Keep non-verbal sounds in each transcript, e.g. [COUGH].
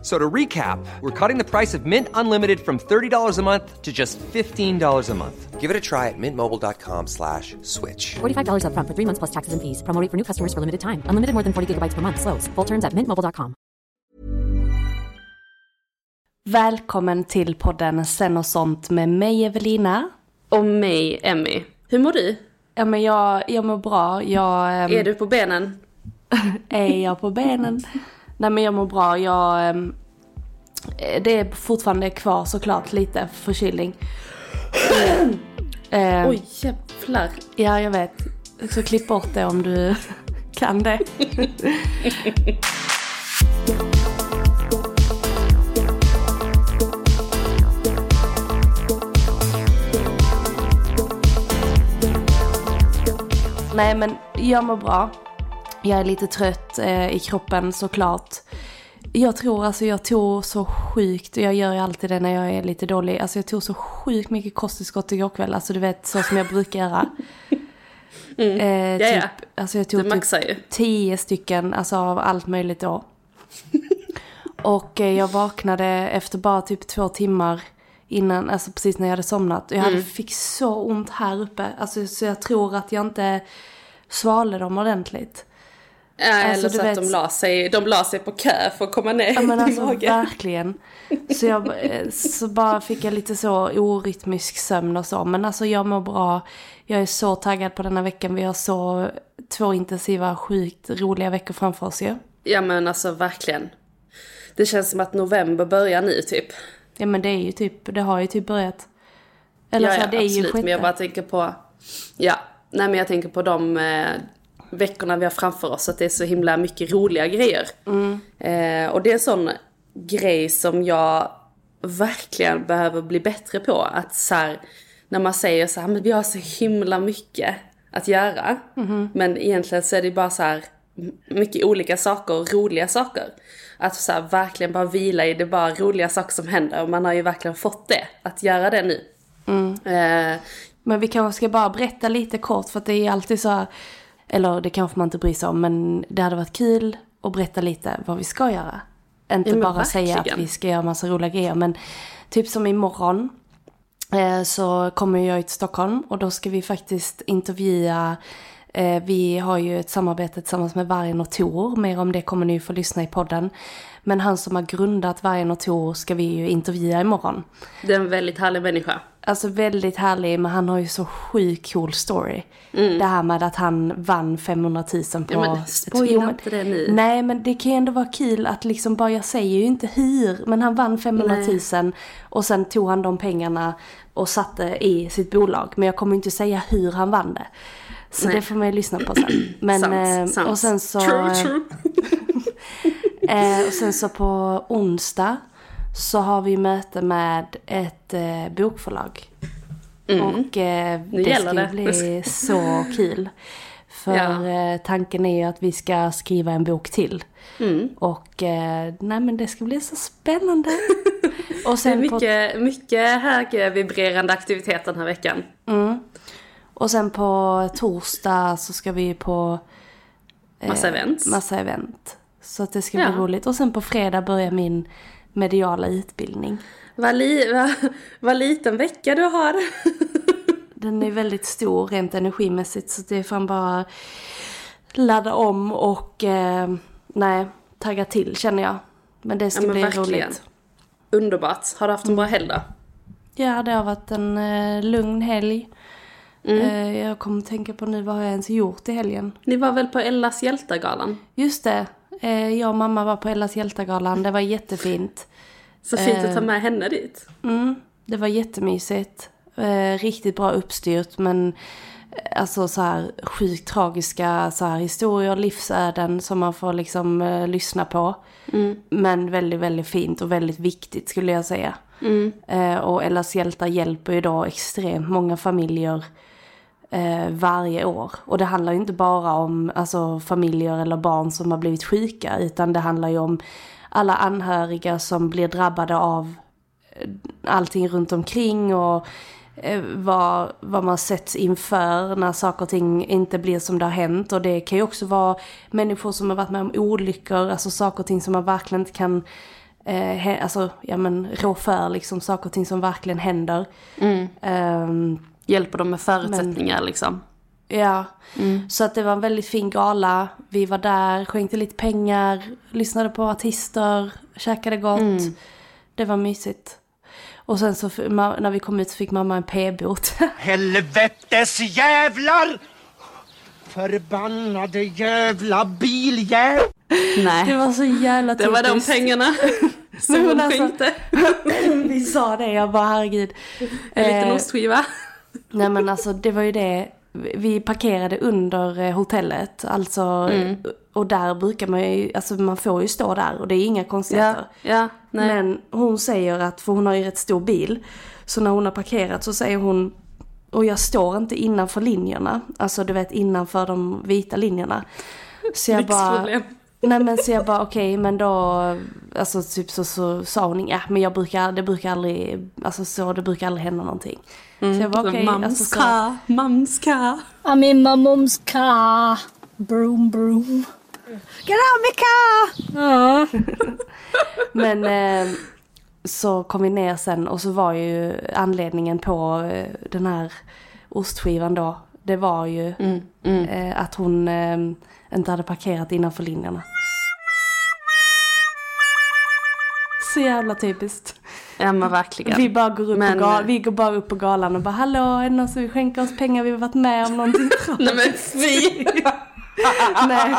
F- So to recap, we're cutting the price of Mint Unlimited from $30 a month to just $15 a month. Give it a try at mintmobile.com slash switch. $45 upfront for three months plus taxes and fees. Promo rate for new customers for limited time. Unlimited more than 40 gigabytes per month. Slows. Full terms at mintmobile.com. Välkommen till podden Sen och sånt med mig Evelina. Och mig, Emmy. Hur mår du? Ja men jag, jag mår bra. Jag, ehm, Är du på benen? [LAUGHS] är jag på benen? Nej men jag mår bra. Jag, ehm, det är fortfarande kvar såklart lite förkylning. Ehm, Oj, jävlar. Ja jag vet. Så klipp bort det om du [LAUGHS] kan det. Nej men jag mår bra. Jag är lite trött eh, i kroppen såklart. Jag tror alltså jag tog så sjukt, och jag gör ju alltid det när jag är lite dålig. Alltså jag tog så sjukt mycket kosttillskott igår kväll. Alltså du vet så som jag brukar göra. [LAUGHS] Eh, Ja, ja. typ, alltså jag tog typ tio stycken, alltså av allt möjligt då. [LAUGHS] och eh, jag vaknade efter bara typ två timmar innan, alltså precis när jag hade somnat. Jag Mm. hade, fick så ont här uppe, alltså så jag tror att jag inte svalde dem ordentligt. Ja, Alltså, eller så att vet- de la, sig, de la sig på kö för att komma ner Ja men i alltså magen. verkligen. Så jag eh, så bara fick jag lite så orytmisk sömn och så. Men alltså jag mår bra. Jag är så taggad på denna veckan. Vi har så två intensiva, sjukt roliga veckor framför oss ju. Ja men alltså verkligen. Det känns som att november börjar nu typ. Ja men det är ju typ, det har ju typ börjat. Eller ja, så ja, det är ju absolut. sjätte. Men jag bara tänker på, ja, nej men jag tänker på de eh, veckorna vi har framför oss. Att det är så himla mycket roliga grejer. Mm. Eh, och det är en sån grej som jag verkligen behöver bli bättre på. Att så här, när man säger så här, men vi har så himla mycket att göra. Mhm. Men egentligen så är det bara så här mycket olika saker och roliga saker. Att så här, verkligen bara vila i det bara roliga saker som händer. Och man har ju verkligen fått det, att göra det nu. Mm. Eh, Men vi kanske ska bara berätta lite kort för att det är alltid så här, eller det kanske man inte bryr sig om, men det hade varit kul att berätta lite vad vi ska göra. Inte Ja, bara säga att verkligen. vi ska göra massa roliga grejer, men typ som imorgon eh, så kommer jag till Stockholm och då ska vi faktiskt intervjua Eh, vi har ju ett samarbete tillsammans med Vargen och Tor. Mer om det kommer ni få lyssna i podden. Men han som har grundat Vargen och Tor ska vi ju intervjua imorgon. det är en väldigt härlig människa. Alltså väldigt härlig, men han har ju så sjukt cool story. Det här med att han vann 500 000 på... Mm. Ja, men spoila inte det nu. Nej, men det kan ju ändå vara kul att liksom bara, jag säger ju inte hur, men han vann 500 000 och sen tog han de pengarna och satte i sitt bolag. Men jag kommer inte säga hur han vann det. Så Nej. det får man ju lyssna på sen. Men, [CLEARS THROAT] sant, eh, sant. och sen så... True, true. [LAUGHS] [LAUGHS] Eh, och sen så på onsdag så har vi möte med ett eh, bokförlag. Och eh, Mm. Det ska det. bli så kul. För Ja. eh, tanken är ju att vi ska skriva en bok till. Mm. Och eh, nej men det ska bli så spännande. [LAUGHS] och sen på mycket, mycket högvibrerande aktivitet den här veckan. Och sen på torsdag så ska vi på Massa events. massa event. Så att det ska Ja. bli roligt. Och sen på fredag börjar min mediala utbildning. Vad, li, vad, vad liten vecka du har. [LAUGHS] Den är väldigt stor rent energimässigt så det är fan bara ladda om och eh, nej, tagga till känner jag. Men det ska Ja, men bli verkligen. roligt. Underbart. Har du haft en bra helg då? Ja, det har varit en eh, lugn helg. Mm. Eh, jag kommer tänka på nu, vad har jag ens gjort i helgen? Ni var väl på Ellas hjältegalan? Just det, jag och mamma var på Ellas hjältegalan, det var jättefint. Så fint att Eh. ta med henne dit. Mm, det var jättemysigt. Eh, riktigt bra uppstyrt men eh, alltså så här sjukt tragiska så här, historier, livsöden som man får liksom eh, lyssna på. Men väldigt, väldigt fint och väldigt viktigt skulle jag säga. Eh, och Ellas hjältar hjälper ju då extremt många familjer eh, varje år. Och det handlar ju inte bara om alltså, familjer eller barn som har blivit sjuka utan det handlar ju om alla anhöriga som blir drabbade av eh, allting runt omkring och eh, vad, vad man sätts inför när saker och ting inte blir som det har hänt. Och det kan ju också vara människor som har varit med om olyckor, alltså saker och ting som man verkligen inte kan eh, alltså, ja, men, rå för, liksom saker och ting som verkligen händer. Ehm, Hjälper dem med förutsättningar liksom. Ja, så att det var en väldigt fin gala. Vi var där, skänkte lite pengar, lyssnade på artister, käkade gott. Det var mysigt. Och sen så när vi kom ut så fick mamma en p-bot. [LAUGHS] Helvetes jävlar! Förbannade jävla biljävel! det Nej. var så jävla Det var de typiskt. pengarna [LAUGHS] som men hon alltså- skänkte. [LAUGHS] Vi sa det, jag bara herregud. En liten Eh, ostskiva. Nej men alltså det var ju det. Vi parkerade under eh, hotellet. Alltså, och där brukar man ju, alltså man får ju stå där och det är inga Ja, konstigheter. ja, nej. Men hon säger att, för hon har ju rätt stor bil. Så när hon har parkerat så säger hon, och jag står inte innanför linjerna. Alltså du vet innanför de vita linjerna. Så jag bara, Lyxproblem. Nej men så jag bara okej men då, alltså typ så, så sa hon, ja men jag brukar, det brukar aldrig, alltså så det brukar aldrig hända någonting. så jag bara okej, alltså, så, Mamska, mamska. I'm in my mom's car. Broom, broom. Get out my car! Ja. [LAUGHS] Men eh, så kom vi ner sen och så var ju anledningen på eh, den här ostskivan då. Det var ju eh, att hon eh, inte hade parkerat innanför linjerna. Så jävla typiskt. Ja men verkligen. Vi bara går upp, Men, på, gal- vi går bara upp på galan och bara hallå, är det någon som vill skänka oss pengar? Vi har varit med om någonting [LAUGHS] Nej men fy! [LAUGHS] Nej,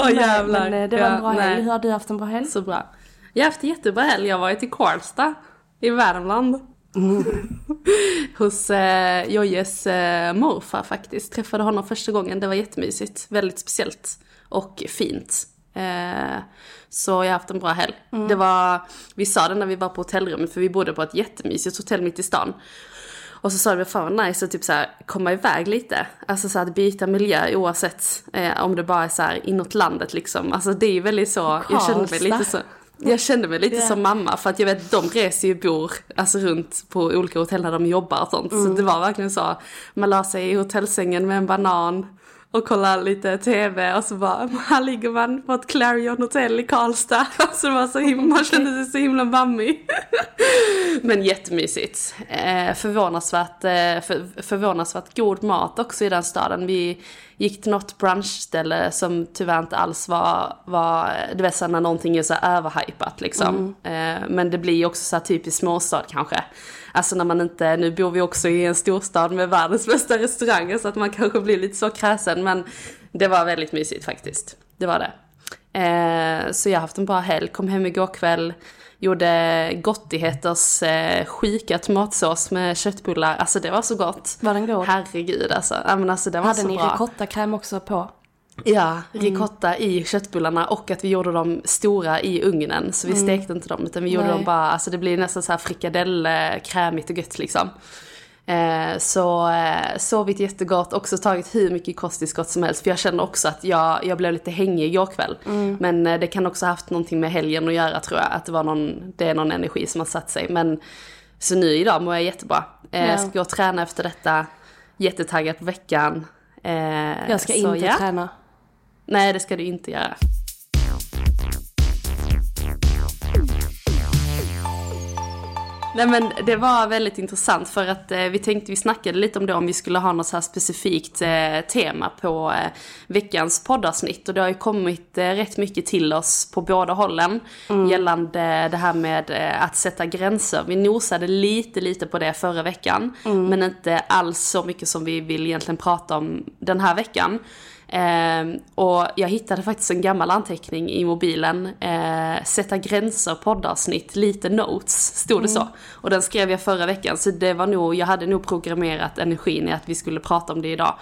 Åh jävlar. men eh, det var en bra Ja, helg. Hur har du haft en bra helg? Så bra. Jag har haft en jättebra helg. Jag har varit i Karlstad i Värmland. [LAUGHS] Hos eh, Jojjes eh, morfar faktiskt. Träffade honom första gången. Det var jättemysigt. Väldigt speciellt och fint. Eh, så jag har haft en bra helg. Det var, vi sa det när vi var på hotellrummet för vi bodde på ett jättemysigt hotell mitt i stan. Och så sa vi fan vad nice att typ så här, komma iväg lite. Alltså så här, att byta miljö oavsett eh, om det bara är så här inåt landet liksom. Alltså det är ju väldigt så, jag kände mig Karlstad. lite så. Jag kände mig lite Ja. som mamma för att jag vet de reser ju bor alltså runt på olika hotell när de jobbar och sånt. Så det var verkligen så. Man la sig i hotellsängen med en banan och kollade lite tv och så bara, här ligger man på ett Clarion hotell i Karlstad. [LAUGHS] Så det var så himla, man kände sig så himla mammig. [LAUGHS] Men jättemysigt. Eh, förvånansvärt, eh, för, förvånansvärt god mat också i den staden. Vi gick till något brunchställe som tyvärr inte alls var, var du vet när någonting är så överhypat liksom. Eh, men det blir ju också så här typiskt småstad kanske. Alltså när man inte, nu bor vi också i en storstad med världens bästa restauranger så att man kanske blir lite så kräsen men det var väldigt mysigt faktiskt. Det var det. Eh, så jag har haft en bra helg, kom hem igår kväll, gjorde Gottigheters eh, skika tomatsås med köttbullar. Alltså det var så gott. Var den god? Herregud alltså. Ja, men alltså det var Hade så ni bra. ricottakräm också på? Ja, ricotta i köttbullarna och att vi gjorde dem stora i ugnen. Så vi stekte inte dem utan vi gjorde Nej. dem bara, alltså det blir nästan så här frikadell, eh, krämigt och gött liksom. Eh, så eh, sovit jättegott, också tagit hur mycket kosttillskott som helst. För jag känner också att jag, jag blev lite hängig igår kväll. Men eh, det kan också ha haft någonting med helgen att göra tror jag. Att det var någon, det är någon energi som har satt sig. Men så nu idag mår jag jättebra. Eh, Ja. Ska gå och träna efter detta. Jättetaggad på veckan. Eh, Jag ska så inte ja. träna. Nej, det ska du inte göra. Nej men det var väldigt intressant för att eh, vi tänkte, vi snackade lite om det om vi skulle ha något så här specifikt eh, tema på eh, veckans poddavsnitt och det har ju kommit eh, rätt mycket till oss på båda hållen gällande det här med eh, att sätta gränser. Vi nosade lite, lite på det förra veckan men inte alls så mycket som vi vill egentligen prata om den här veckan. Eh, och jag hittade faktiskt en gammal anteckning i mobilen. Eh, sätta gränser poddavsnitt, lite notes, stod det så. Och den skrev jag förra veckan, så det var nog, jag hade nog programmerat energin i att vi skulle prata om det idag.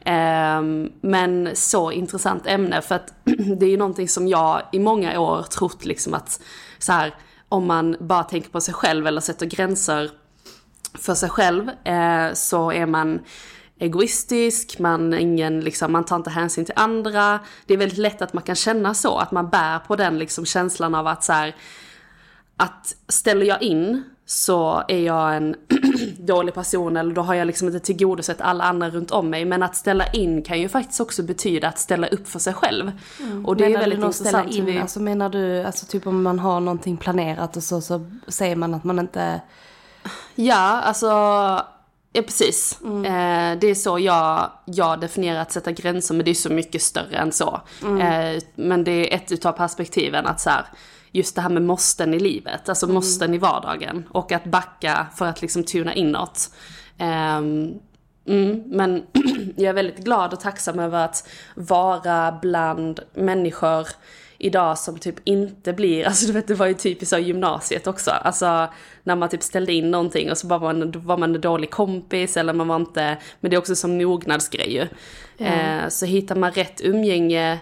Eh, men så intressant ämne, för att [CLEARS THROAT] det är ju någonting som jag i många år trott liksom att så här, om man bara tänker på sig själv eller sätter gränser för sig själv eh, så är man egoistisk, man, ingen, liksom, man tar inte hänsyn till andra. Det är väldigt lätt att man kan känna så, att man bär på den liksom, känslan av att så här, att ställer jag in så är jag en [CLEARS THROAT] dålig person eller då har jag liksom inte tillgodosett alla andra runt om mig. Men att ställa in kan ju faktiskt också betyda att ställa upp för sig själv. Och det är menar väldigt du nog ställa intressant. hur in, vi- alltså menar du, alltså typ om man har någonting planerat och så, så säger man att man inte, Ja, alltså, ja precis. Eh, det är så jag, jag definierar att sätta gränser, men det är så mycket större än så. Eh, men det är ett utav perspektiven att så här, just det här med måsten i livet, alltså måsten i vardagen. Och att backa för att liksom tuna inåt. Ehm, Mm, men [CLEARS THROAT] jag är väldigt glad och tacksam över att vara bland människor idag som typ inte blir, alltså du vet det var ju typiskt i gymnasiet också, alltså när man typ ställde in någonting och så bara man, var man en dålig kompis eller man var inte, men det är också som mognadsgrej ju. Eh, så hittar man rätt umgänge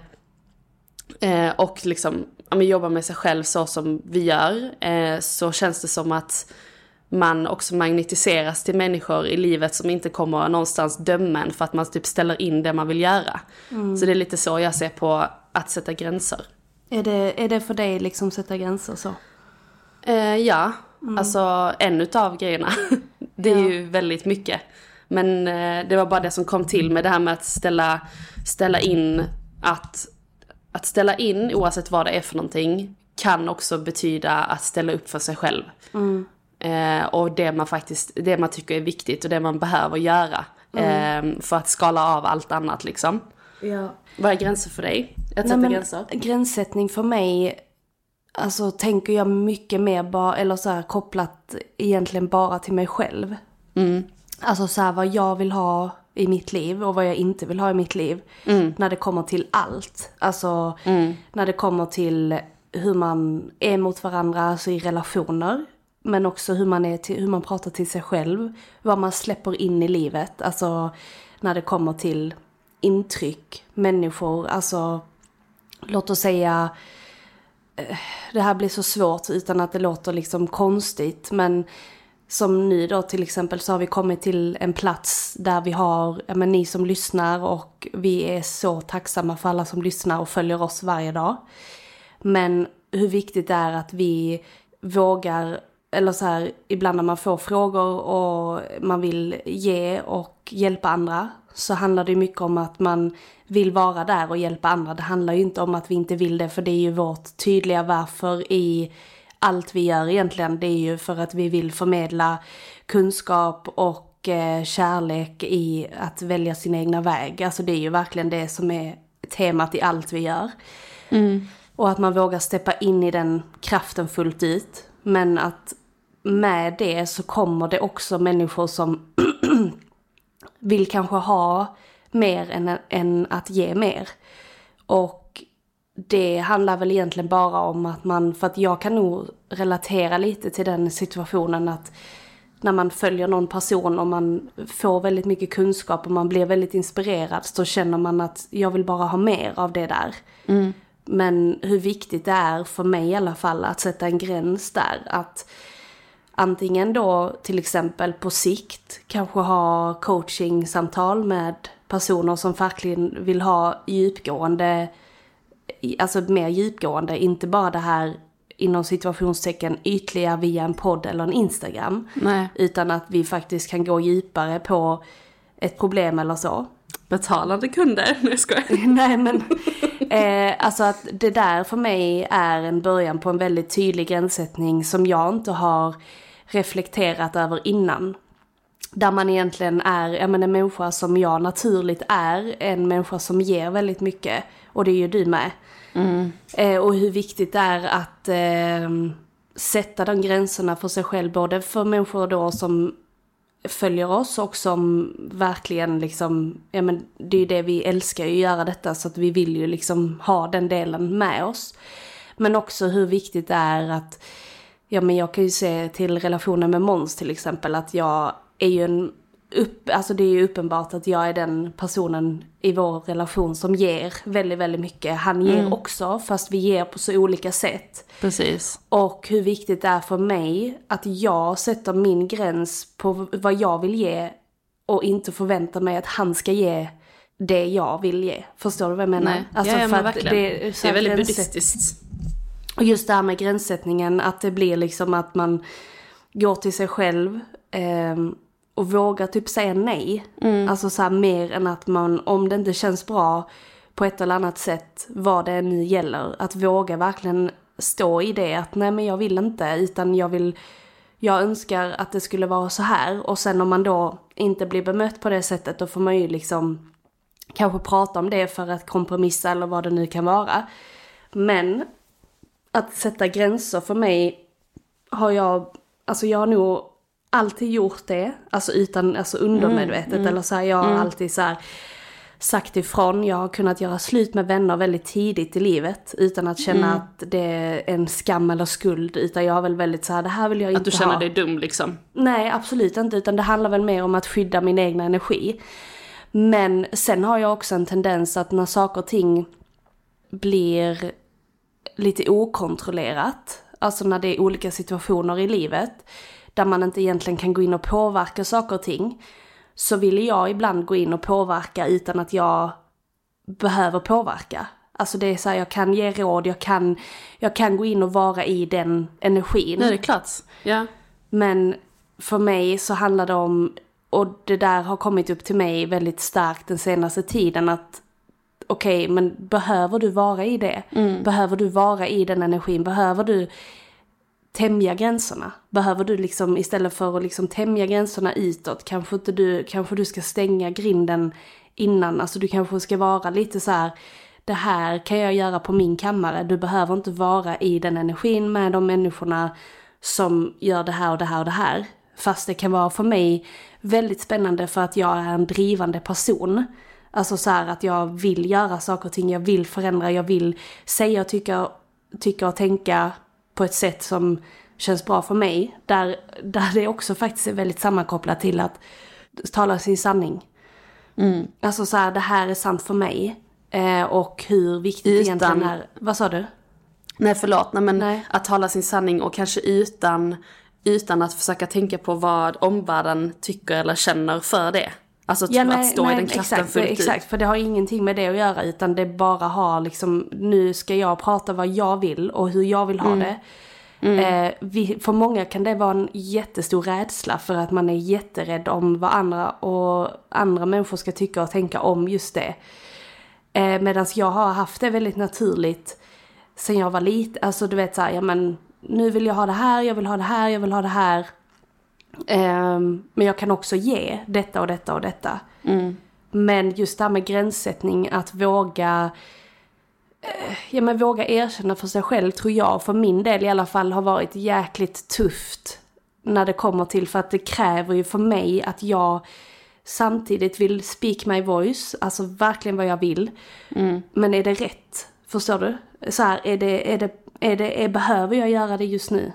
eh, och liksom ja, men jobbar med sig själv så som vi gör, eh, så känns det som att man också magnetiseras till människor i livet som inte kommer någonstans döma en för att man typ ställer in det man vill göra. Så det är lite så jag ser på att sätta gränser. Är det, är det för dig liksom sätta gränser så? Eh, ja, alltså en utav grejerna. [LAUGHS] det är ju väldigt mycket. Men eh, det var bara det som kom till med det här med att ställa, ställa in att, att ställa in oavsett vad det är för någonting kan också betyda att ställa upp för sig själv. Eh, och det man faktiskt, det man tycker är viktigt och det man behöver göra. Eh, för att skala av allt annat liksom. Ja. Vad är gränser för dig? Att Nej, sätta men gränser? Gränssättning för mig, alltså tänker jag mycket mer bara, eller så här kopplat egentligen bara till mig själv. Alltså så här vad jag vill ha i mitt liv och vad jag inte vill ha i mitt liv. När det kommer till allt. Alltså när det kommer till hur man är mot varandra, alltså i relationer. Men också hur man, är till, hur man pratar till sig själv. Vad man släpper in i livet. Alltså när det kommer till intryck, människor, alltså låt oss säga, eh, det här blir så svårt utan att det låter liksom konstigt, men som nu då till exempel så har vi kommit till en plats där vi har, ja men ni som lyssnar och vi är så tacksamma för alla som lyssnar och följer oss varje dag. Men hur viktigt det är att vi vågar, eller så här, ibland när man får frågor och man vill ge och hjälpa andra, så handlar det mycket om att man vill vara där och hjälpa andra. Det handlar ju inte om att vi inte vill det, för det är ju vårt tydliga varför i allt vi gör egentligen. Det är ju för att vi vill förmedla kunskap och eh, kärlek i att välja sin egna väg. Alltså det är ju verkligen det som är temat i allt vi gör. Och att man vågar steppa in i den kraften fullt ut. Men att med det så kommer det också människor som [CLEARS THROAT] vill kanske ha mer än, än att ge mer. Och det handlar väl egentligen bara om att man, för att jag kan nog relatera lite till den situationen att när man följer någon person och man får väldigt mycket kunskap och man blir väldigt inspirerad så känner man att jag vill bara ha mer av det där. Men hur viktigt det är för mig i alla fall att sätta en gräns där. Att antingen då till exempel på sikt kanske ha coachingsamtal med personer som verkligen vill ha djupgående, alltså mer djupgående, inte bara det här inom situationstecken ytliga via en podd eller en Instagram. Nej. Utan att vi faktiskt kan gå djupare på ett problem eller så. Betalande kunder? [LAUGHS] Nej jag skojar. Nej men, eh, alltså att det där för mig är en början på en väldigt tydlig gränssättning som jag inte har reflekterat över innan. Där man egentligen är ja, men en människa som jag naturligt är, en människa som ger väldigt mycket. Och det är ju du med. Eh, och hur viktigt det är att eh, sätta de gränserna för sig själv, både för människor då som följer oss och som verkligen liksom, ja men det är ju det vi älskar ju att göra detta så att vi vill ju liksom ha den delen med oss. Men också hur viktigt det är att, ja men jag kan ju se till relationen med Måns till exempel att jag är ju en upp, alltså det är ju uppenbart att jag är den personen i vår relation som ger väldigt, väldigt mycket. Han ger också, fast vi ger på så olika sätt. Precis. Och hur viktigt det är för mig att jag sätter min gräns på vad jag vill ge och inte förväntar mig att han ska ge det jag vill ge. Förstår du vad jag menar? Nej, ja, ja, men verkligen. det, så Det är väldigt gränser- buddhistiskt. och just det här med gränssättningen, att det blir liksom att man går till sig själv ehm, och vågar typ säga nej. Alltså så här mer än att man, om det inte känns bra på ett eller annat sätt, vad det nu gäller, att våga verkligen stå i det att nej men jag vill inte, utan jag vill, jag önskar att det skulle vara så här. Och sen om man då inte blir bemött på det sättet, då får man ju liksom kanske prata om det för att kompromissa eller vad det nu kan vara. Men att sätta gränser för mig har jag, alltså jag har nog alltid gjort det, alltså utan, alltså undermedvetet eller så här, jag har alltid så här sagt ifrån, jag har kunnat göra slut med vänner väldigt tidigt i livet utan att känna att det är en skam eller skuld utan jag har väl väldigt så här, det här vill jag inte Att du känner ha. dig dum liksom. Nej, absolut inte. Utan det handlar väl mer om att skydda min egna energi. Men sen har jag också en tendens att när saker och ting blir lite okontrollerat, alltså när det är olika situationer i livet, där man inte egentligen kan gå in och påverka saker och ting, så vill jag ibland gå in och påverka utan att jag behöver påverka. Alltså det är så här, jag kan ge råd, jag kan, jag kan gå in och vara i den energin. Nu är det klart. Ja. Men för mig så handlar det om, och det där har kommit upp till mig väldigt starkt den senaste tiden att okej, men behöver du vara i det? Behöver du vara i den energin? Behöver du tämja gränserna? Behöver du liksom istället för att liksom tämja gränserna utåt, kanske inte du, kanske du ska stänga grinden innan, alltså du kanske ska vara lite så här det här kan jag göra på min kammare, du behöver inte vara i den energin med de människorna som gör det här och det här och det här. Fast det kan vara för mig väldigt spännande för att jag är en drivande person. Alltså så här att jag vill göra saker och ting, jag vill förändra, jag vill säga och tycka, tycka och tänka på ett sätt som känns bra för mig. Där, där det också faktiskt är väldigt sammankopplat till att tala sin sanning. Alltså så här, det här är sant för mig. Eh, och hur viktigt Utan- egentligen är... Vad sa du? Nej förlåt, nej, men Nej. att tala sin sanning och kanske utan, utan att försöka tänka på vad omvärlden tycker eller känner för det. Alltså att stå i den kraften exakt, fullt exakt, för det har ingenting med det att göra utan det bara har liksom, nu ska jag prata vad jag vill och hur jag vill ha Mm. det. Eh, vi, för många kan det vara en jättestor rädsla för att man är jätterädd om vad andra och andra människor ska tycka och tänka om just det. Eh, Medan jag har haft det väldigt naturligt sen jag var liten. Alltså du vet såhär, ja men nu vill jag ha det här, jag vill ha det här, jag vill ha det här. Ehm, men jag kan också ge detta och detta och detta. Men just det här med gränssättning, att våga eh, Ja men våga erkänna för sig själv tror jag, för min del i alla fall, har varit jäkligt tufft. När det kommer till, för att det kräver ju för mig att jag samtidigt vill speak my voice, alltså verkligen vad jag vill. Men är det rätt? Förstår du? Så här, är det, är det, är det, är, behöver jag göra det just nu?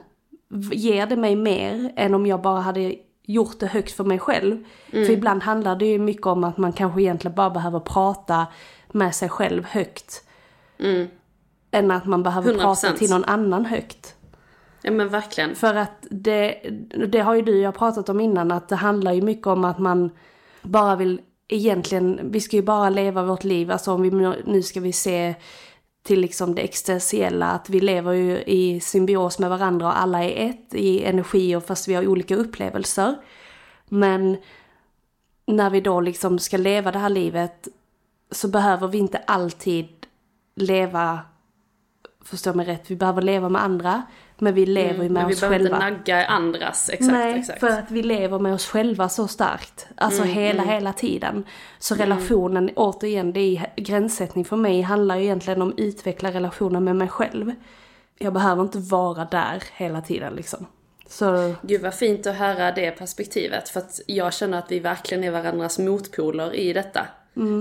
Ger det mig mer än om jag bara hade gjort det högt för mig själv? För ibland handlar det ju mycket om att man kanske egentligen bara behöver prata med sig själv högt. Än att man behöver 100%. prata till någon annan högt. Ja men verkligen. För att det, det har ju du och jag pratat om innan, att det handlar ju mycket om att man bara vill egentligen, vi ska ju bara leva vårt liv, alltså om vi nu ska vi se till liksom det existentiella, att vi lever ju i symbios med varandra och alla är ett i energi och fast vi har olika upplevelser. Men när vi då liksom ska leva det här livet så behöver vi inte alltid leva förstå mig rätt, vi behöver leva med andra. Men vi lever ju med Men vi oss behöver själva. inte nagga andras, exakt, Nej, exakt. för att vi lever med oss själva så starkt. Alltså Mm, hela, hela tiden. Så relationen, återigen, det är gränssättning för mig handlar ju egentligen om att utveckla relationen med mig själv. Jag behöver inte vara där hela tiden liksom. Så, Gud vad fint att höra det perspektivet för att jag känner att vi verkligen är varandras motpoler i detta.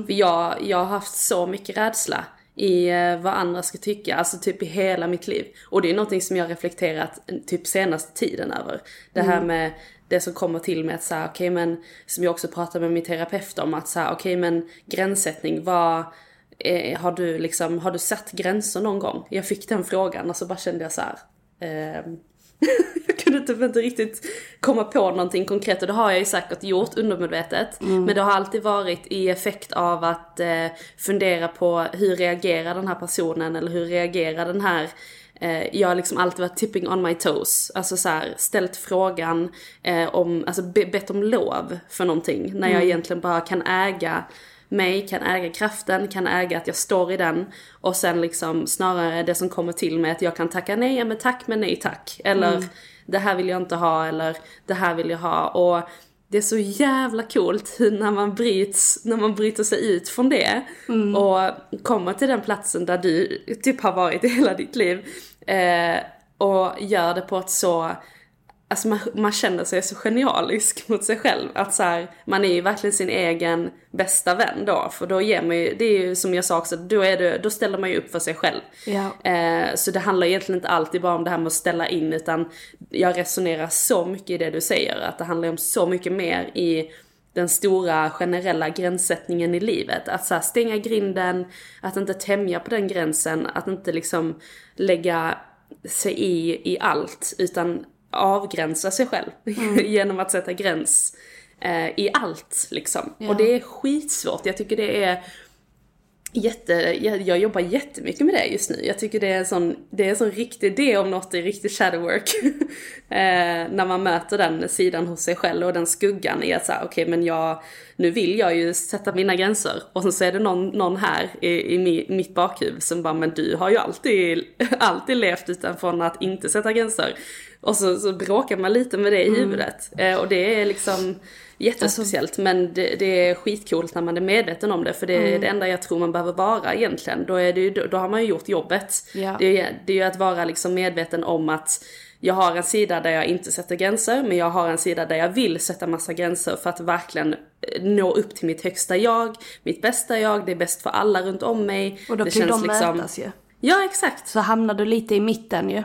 För jag, jag har haft så mycket rädsla i eh, vad andra ska tycka, alltså typ i hela mitt liv. Och det är någonting som jag har reflekterat eh, typ senaste tiden över. Det här med det som kommer till med att säga, okej men, som jag också pratar med min terapeut om, att säga, okej men gränssättning, vad, eh, har du liksom, har du satt gränser någon gång? Jag fick den frågan och så bara kände jag så här. ehm, [LAUGHS] jag kunde typ inte riktigt komma på någonting konkret och det har jag ju säkert gjort undermedvetet. Men det har alltid varit i effekt av att eh, fundera på hur reagerar den här personen eller hur reagerar den här eh, jag har liksom alltid varit tipping on my toes. Alltså så här, ställt frågan eh, om, alltså be, bett om lov för någonting. När jag egentligen bara kan äga mig, kan äga kraften, kan äga att jag står i den. Och sen liksom snarare det som kommer till mig att jag kan tacka nej, ja men tack men nej tack. Eller det här vill jag inte ha eller det här vill jag ha. Och det är så jävla coolt när man bryts, när man bryter sig ut från det. Och kommer till den platsen där du typ har varit i hela ditt liv. Eh, och gör det på ett så Alltså man, man känner sig så genialisk [LAUGHS] mot sig själv. Att så här, man är ju verkligen sin egen bästa vän då. För då ger man ju, det är ju som jag sa också, då, är det, då ställer man ju upp för sig själv. Ja. Eh, så det handlar egentligen inte alltid bara om det här med att ställa in utan jag resonerar så mycket i det du säger. Att det handlar om så mycket mer i den stora generella gränssättningen i livet. Att så här, stänga grinden, att inte tämja på den gränsen, att inte liksom lägga sig i, i allt utan avgränsa sig själv [LAUGHS] genom att sätta gräns eh, i allt liksom. Och det är skitsvårt. Jag tycker det är jätte, jag, jag jobbar jättemycket med det just nu. Jag tycker det är en sån, det är en sån riktig, det om något är riktig shadow work. [LAUGHS] eh, när man möter den sidan hos sig själv och den skuggan i att säga okej men jag, nu vill jag ju sätta mina gränser. Och sen så är det någon, någon här i, i mi- mitt bakhuvud som bara men du har ju alltid, [LAUGHS] alltid levt utifrån att inte sätta gränser. Och så, så bråkar man lite med det i huvudet. Eh, och det är liksom jättespeciellt men det, det är skitcoolt när man är medveten om det för det är det enda jag tror man behöver vara egentligen. Då, är det ju, då har man ju gjort jobbet. Ja. Det, är, det är ju att vara liksom medveten om att jag har en sida där jag inte sätter gränser men jag har en sida där jag vill sätta massa gränser för att verkligen eh, nå upp till mitt högsta jag, mitt bästa jag, det är bäst för alla runt om mig. och då det kan ju de mötas ju. Ja exakt. Så hamnar du lite i mitten ju.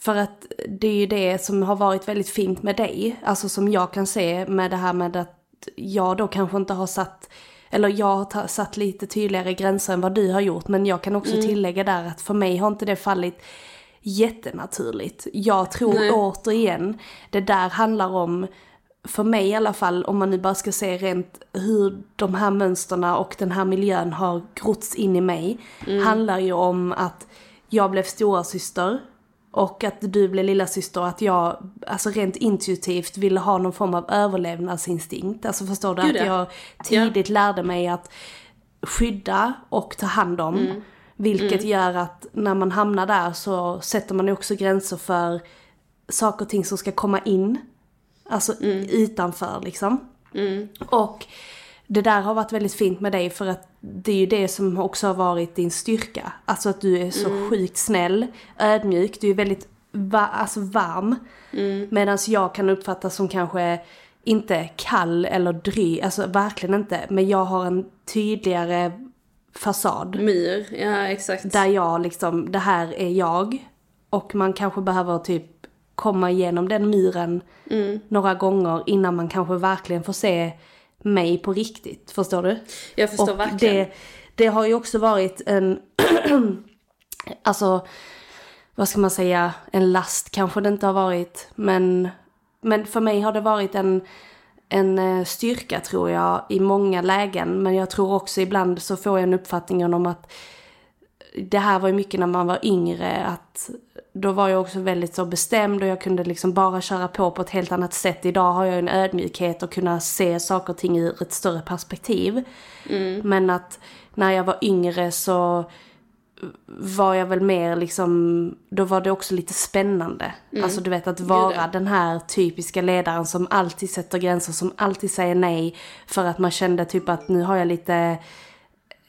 För att det är ju det som har varit väldigt fint med dig. Alltså som jag kan se med det här med att jag då kanske inte har satt, eller jag har satt lite tydligare gränser än vad du har gjort. Men jag kan också tillägga där att för mig har inte det fallit jättenaturligt. Jag tror Nej. återigen, det där handlar om, för mig i alla fall, om man nu bara ska se rent hur de här mönsterna och den här miljön har grotts in i mig. Handlar ju om att jag blev stora syster och att du blev lilla syster och att jag, alltså rent intuitivt ville ha någon form av överlevnadsinstinkt. Alltså förstår du? Gud, att ja. jag tidigt lärde mig att skydda och ta hand om. Mm. Vilket gör att när man hamnar där så sätter man också gränser för saker och ting som ska komma in. Alltså Mm. utanför liksom. Och det där har varit väldigt fint med dig för att det är ju det som också har varit din styrka. Alltså att du är så sjukt snäll, ödmjuk, du är väldigt va- alltså varm. Medan jag kan uppfattas som kanske inte kall eller dryg, alltså verkligen inte. Men jag har en tydligare fasad. Myr, ja exakt. Där jag liksom, det här är jag. Och man kanske behöver typ komma igenom den myren några gånger innan man kanske verkligen får se mig på riktigt. Förstår du? Jag förstår och verkligen. Det, det har ju också varit en, [CLEARS THROAT] alltså, vad ska man säga, en last kanske det inte har varit. Men, men för mig har det varit en, en eh, styrka tror jag i många lägen. Men jag tror också ibland så får jag en uppfattning om att det här var ju mycket när man var yngre att då var jag också väldigt så bestämd och jag kunde liksom bara köra på på ett helt annat sätt. Idag har jag en ödmjukhet och kunna se saker och ting ur ett större perspektiv. Men att när jag var yngre så var jag väl mer liksom, då var det också lite spännande. Alltså du vet att vara den här typiska ledaren som alltid sätter gränser, som alltid säger nej. För att man kände typ att nu har jag lite,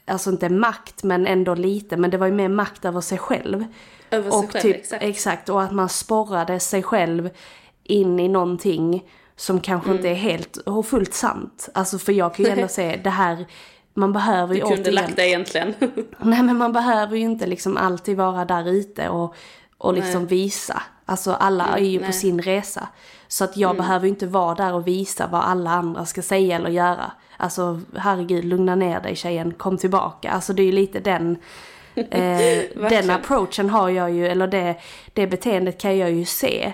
alltså inte makt men ändå lite, men det var ju mer makt över sig själv. Över sig och själv, typ, exakt. exakt. Och att man sporrade sig själv in i någonting som kanske Mm. inte är helt och fullt sant. Alltså för jag kan ju ändå [LAUGHS] se det här, man behöver ju Du kunde återigen- lagt det egentligen. [LAUGHS] Nej men man behöver ju inte liksom alltid vara där ute och, och liksom visa. Alltså alla är ju på nej. sin resa. Så att jag behöver ju inte vara där och visa vad alla andra ska säga eller göra. Alltså herregud, lugna ner dig tjejen, kom tillbaka. Alltså det är ju lite den, eh, [LAUGHS] den approachen har jag ju, eller det, det beteendet kan jag ju se.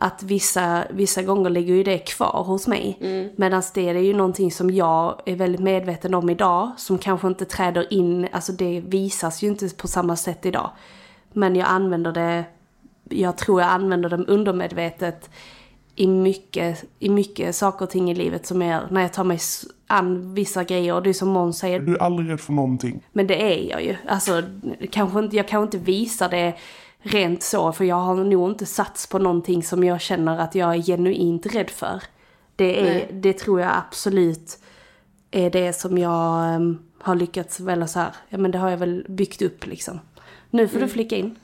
Att vissa, vissa gånger ligger ju det kvar hos mig. Medan det är ju någonting som jag är väldigt medveten om idag. Som kanske inte träder in, alltså det visas ju inte på samma sätt idag. Men jag använder det, jag tror jag använder det undermedvetet i mycket, i mycket saker och ting i livet som gör. När jag tar mig an vissa grejer. Och det är som Måns säger, Du är aldrig rädd för någonting. men det är jag ju. Alltså, kanske inte, jag kanske inte visar det rent så, för jag har nog inte sats på någonting som jag känner att jag är genuint rädd för. Det, är, det tror jag absolut är det som jag em, har lyckats, eller så här, ja men det har jag väl byggt upp liksom. Nu får du flika in.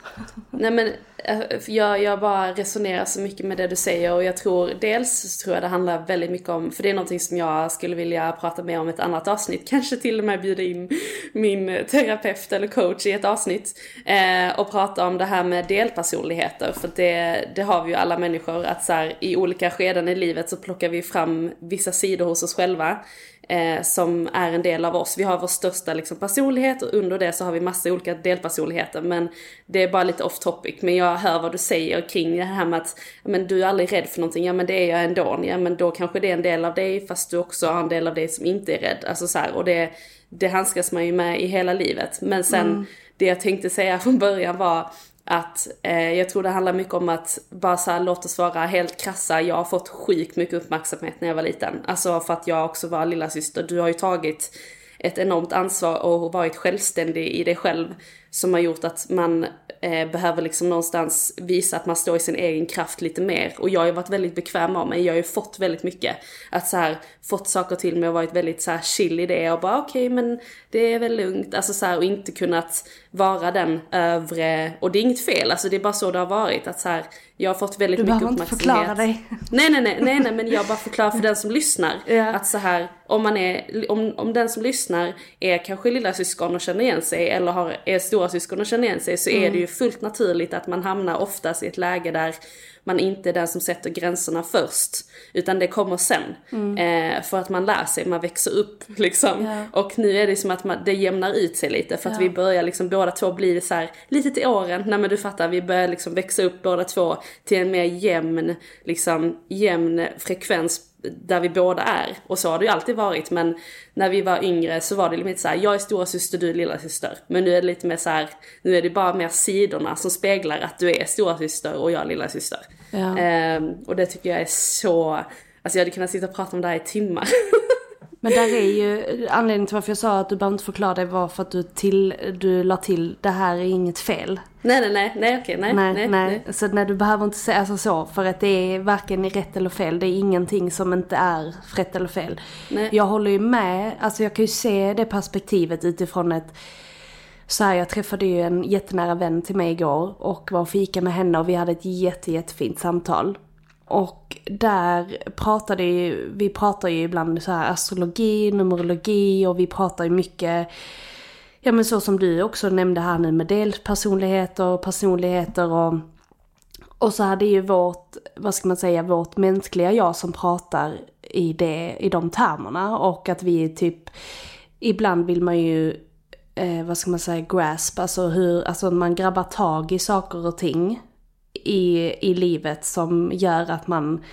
Nej men Eh, jag, jag bara resonerar så mycket med det du säger och jag tror dels så tror jag det handlar väldigt mycket om, för det är någonting som jag skulle vilja prata mer om i ett annat avsnitt, [LAUGHS] kanske till och med bjuda in min terapeut eller coach i ett avsnitt eh, och prata om det här med delpersonligheter. För det, det har vi ju alla människor att så här, i olika skeden i livet så plockar vi fram vissa sidor hos oss själva eh, som är en del av oss. Vi har vår största liksom, personlighet och under det så har vi massa olika delpersonligheter. Men det är bara lite off topic. Men jag hör vad du säger kring det här med att men du är aldrig rädd för någonting. Ja men det är jag ändå. Ja men då kanske det är en del av dig fast du också har en del av dig som inte är rädd. Alltså så här, och det, det handskas man ju med i hela livet. Men sen det jag tänkte säga från början var att eh, jag tror det handlar mycket om att bara så här, låt oss vara helt krassa. Jag har fått sjukt mycket uppmärksamhet när jag var liten. Alltså för att jag också var lilla syster. Du har ju tagit ett enormt ansvar och varit självständig i dig själv. Som har gjort att man eh, behöver liksom någonstans visa att man står i sin egen kraft lite mer. Och jag har ju varit väldigt bekväm av mig. Jag har ju fått väldigt mycket. Att så här, fått saker till mig och varit väldigt så här chill i det. Och bara okej men det är väl lugnt. Alltså så här, och inte kunnat vara den övre. Och det är inget fel, alltså det är bara så det har varit. Att så här, jag har fått väldigt Du mycket behöver inte uppmärksamhet. förklara dig. Nej, nej, nej, nej, nej, men jag bara förklarar för den som lyssnar. [LAUGHS] Ja. Att så här, om man är, om, om den som lyssnar är kanske lilla syskon och känner igen sig eller har, är stora syskon och känner igen sig så är det ju fullt naturligt att man hamnar oftast i ett läge där man inte är den som sätter gränserna först. Utan det kommer sen. Eh, för att man lär sig, man växer upp [LAUGHS] liksom. Och nu är det som att man, det jämnar ut sig lite för att vi börjar liksom båda två bli så här lite till åren. Nej men du fattar, vi börjar liksom växa upp båda två till en mer jämn, liksom jämn frekvens där vi båda är. Och så har det ju alltid varit men när vi var yngre så var det lite så här: jag är stora syster, du är lilla syster. Men nu är det lite mer så här, nu är det bara mer sidorna som speglar att du är stora syster och jag är lilla syster. Ja. Ehm, och det tycker jag är så, alltså jag hade kunnat sitta och prata om det här i timmar. [LAUGHS] Men där är ju anledningen till varför jag sa att du behöver inte förklara det var för att du, till, du la till det här är inget fel. Nej nej nej, nej okej, nej, Nej, nej, nej. Så när du behöver inte säga alltså så, för att det är varken rätt eller fel. Det är ingenting som inte är rätt eller fel. Nej. Jag håller ju med, alltså jag kan ju se det perspektivet utifrån ett så här, jag träffade ju en jättenära vän till mig igår och var och fika med henne och vi hade ett jätte, jättefint samtal. Och där pratade ju, vi pratar ju ibland så här astrologi, numerologi och vi pratar ju mycket Ja men så som du också nämnde här nu med delpersonligheter och personligheter och och så hade ju vårt, vad ska man säga, vårt mänskliga jag som pratar i, det, i de termerna och att vi typ, ibland vill man ju, eh, vad ska man säga, grasp, alltså hur, alltså man grabbar tag i saker och ting i, i livet som gör att man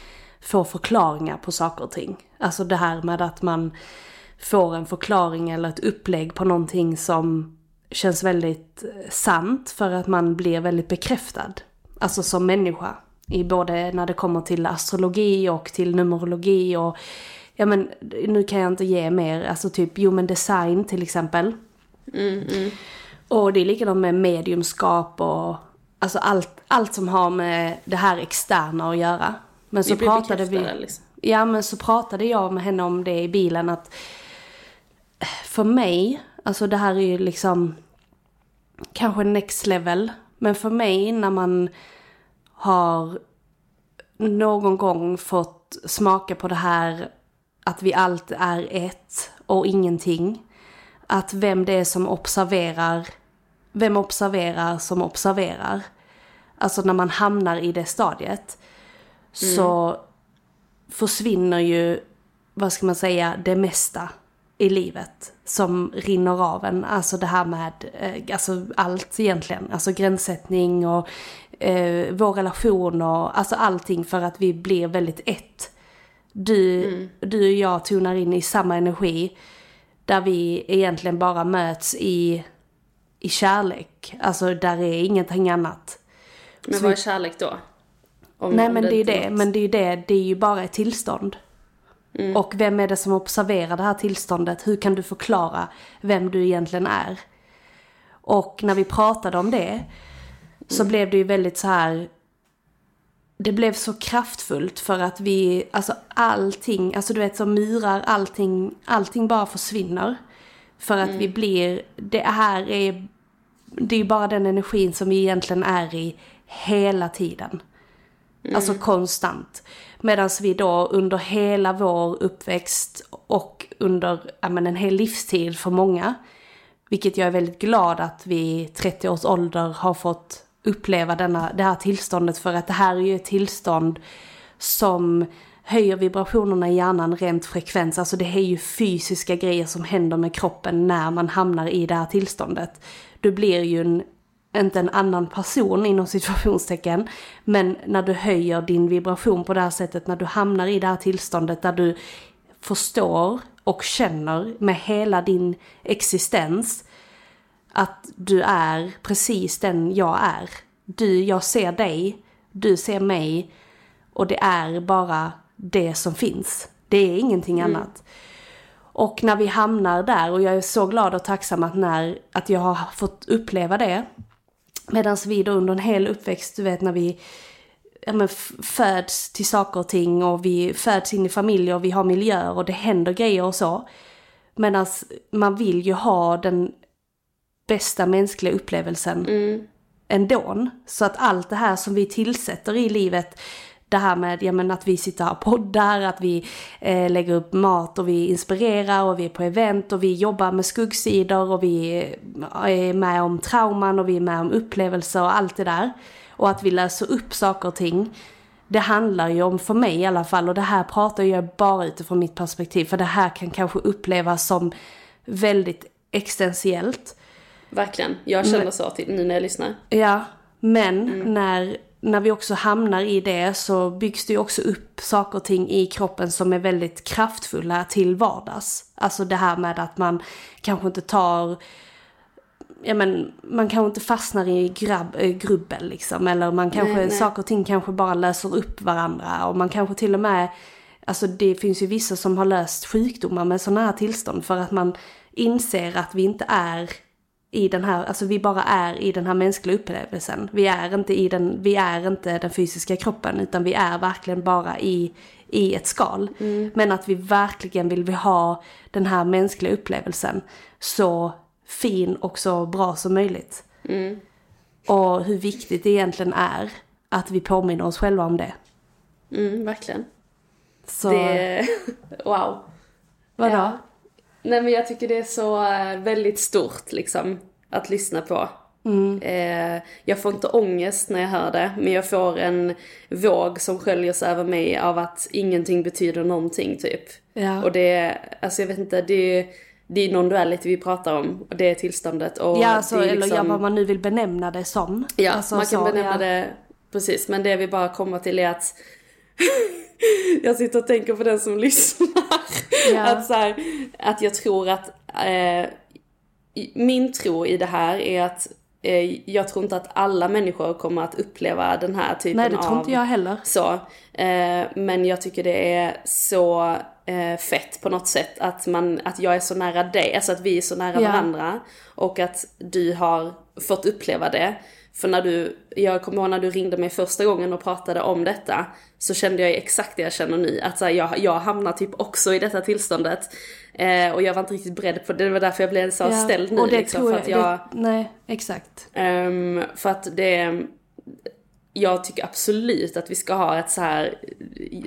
får förklaringar på saker och ting. Alltså det här med att man får en förklaring eller ett upplägg på någonting som känns väldigt eh, sant för att man blir väldigt bekräftad. Alltså som människa. I både när det kommer till astrologi och till numerologi och ja men nu kan jag inte ge mer, alltså typ human design till exempel. Och det är likadant med mediumskap och alltså allt, allt som har med det här externa att göra. Men så Vi blir pratade vi... liksom. Ja men så pratade jag med henne om det i bilen att för mig, alltså det här är ju liksom kanske next level. Men för mig när man har någon gång fått smaka på det här att vi allt är ett och ingenting. Att vem det är som observerar, vem observerar som observerar. Alltså när man hamnar i det stadiet så försvinner ju, vad ska man säga, det mesta i livet som rinner av en. Alltså det här med, eh, alltså allt egentligen. Alltså gränssättning och eh, vår relation och alltså allting för att vi blir väldigt ett. Du, du och jag tonar in i samma energi där vi egentligen bara möts i, i kärlek. Alltså där är ingenting annat. Men Så vad är kärlek då? Om, Nej om men det är ju det, men det är ju det, det är ju bara ett tillstånd. Mm. Och vem är det som observerar det här tillståndet? Hur kan du förklara vem du egentligen är? Och när vi pratade om det så Mm. blev det ju väldigt så här. Det blev så kraftfullt för att vi, alltså allting, alltså du vet som myrar, allting, allting bara försvinner. För att Mm. vi blir, det här är, det är ju bara den energin som vi egentligen är i hela tiden. Mm. Alltså konstant. Medan vi då under hela vår uppväxt och under ja, men en hel livstid för många, vilket jag är väldigt glad att vi 30 års ålder har fått uppleva denna, det här tillståndet för att det här är ju ett tillstånd som höjer vibrationerna i hjärnan rent frekvens. Alltså det är ju fysiska grejer som händer med kroppen när man hamnar i det här tillståndet. Du blir ju en, inte en annan person inom situationstecken, men när du höjer din vibration på det här sättet, när du hamnar i det här tillståndet där du förstår och känner med hela din existens att du är precis den jag är. Du, jag ser dig, du ser mig och det är bara det som finns. Det är ingenting annat. Och när vi hamnar där, och jag är så glad och tacksam att, när, att jag har fått uppleva det. Medan vi då under en hel uppväxt, du vet när vi ja, men föds till saker och ting och vi föds in i familjer och vi har miljöer och det händer grejer och så. Medan man vill ju ha den bästa mänskliga upplevelsen ändå. Så att allt det här som vi tillsätter i livet, det här med ja, men att vi sitter här och poddar, att vi eh, lägger upp mat och vi inspirerar och vi är på event och vi jobbar med skuggsidor och vi är med om trauman och vi är med om upplevelser och allt det där. Och att vi löser upp saker och ting. Det handlar ju om, för mig i alla fall, och det här pratar jag bara utifrån mitt perspektiv, för det här kan kanske upplevas som väldigt existentiellt. Verkligen. Jag känner så till, nu när jag lyssnar. Ja, men när, när vi också hamnar i det så byggs det ju också upp saker och ting i kroppen som är väldigt kraftfulla till vardags. Alltså det här med att man kanske inte tar Ja men man kanske inte fastnar i grabb, äh, grubbel liksom. Eller man kanske, Nej, nej. saker och ting kanske bara löser upp varandra. Och man kanske till och med, alltså det finns ju vissa som har löst sjukdomar med sådana här tillstånd. För att man inser att vi inte är i den här, alltså vi bara är i den här mänskliga upplevelsen. Vi är inte i den, vi är inte den fysiska kroppen utan vi är verkligen bara i, i ett skal. Men att vi verkligen vill vi ha den här mänskliga upplevelsen så fin och så bra som möjligt. Och hur viktigt det egentligen är att vi påminner oss själva om det. Mm, verkligen. Så, Det, [LAUGHS] wow. vadå? Ja. Nej men jag tycker det är så eh, väldigt stort liksom att lyssna på. Mm. Eh, jag får inte ångest när jag hör det, men jag får en våg som sköljer sig över mig av att ingenting betyder någonting typ. Ja. Och det, alltså jag vet inte, det, det är non-duality vi pratar om, och det är tillståndet. Och Ja, alltså, det är eller ja, liksom- vad man nu vill benämna det som. Ja, alltså, man kan så, benämna ja. det precis. Men det vi bara kommer till är att [LAUGHS] [LAUGHS] jag sitter och tänker på den som [LAUGHS] lyssnar. Ja. Att, så här, att jag tror att eh, min tro i det här är att eh, jag tror inte att alla människor kommer att uppleva den här typen Nej, av... det tror inte jag heller. Så. Eh, men jag tycker det är så eh, fett på något sätt att, man, att jag är så nära dig, alltså att vi är så nära Ja. varandra. Och att du har fått uppleva det. För när du, jag kommer ihåg när du ringde mig första gången och pratade om detta. Så kände jag exakt det jag känner nu. Att så här, jag, jag hamnar typ också i detta tillståndet. Eh, och jag var inte riktigt beredd på det. Det var därför jag blev så Ja, ställd nu. och det liksom, tror för jag, att jag... Det, nej, exakt. Ehm, för att det... Jag tycker absolut att vi ska ha ett så här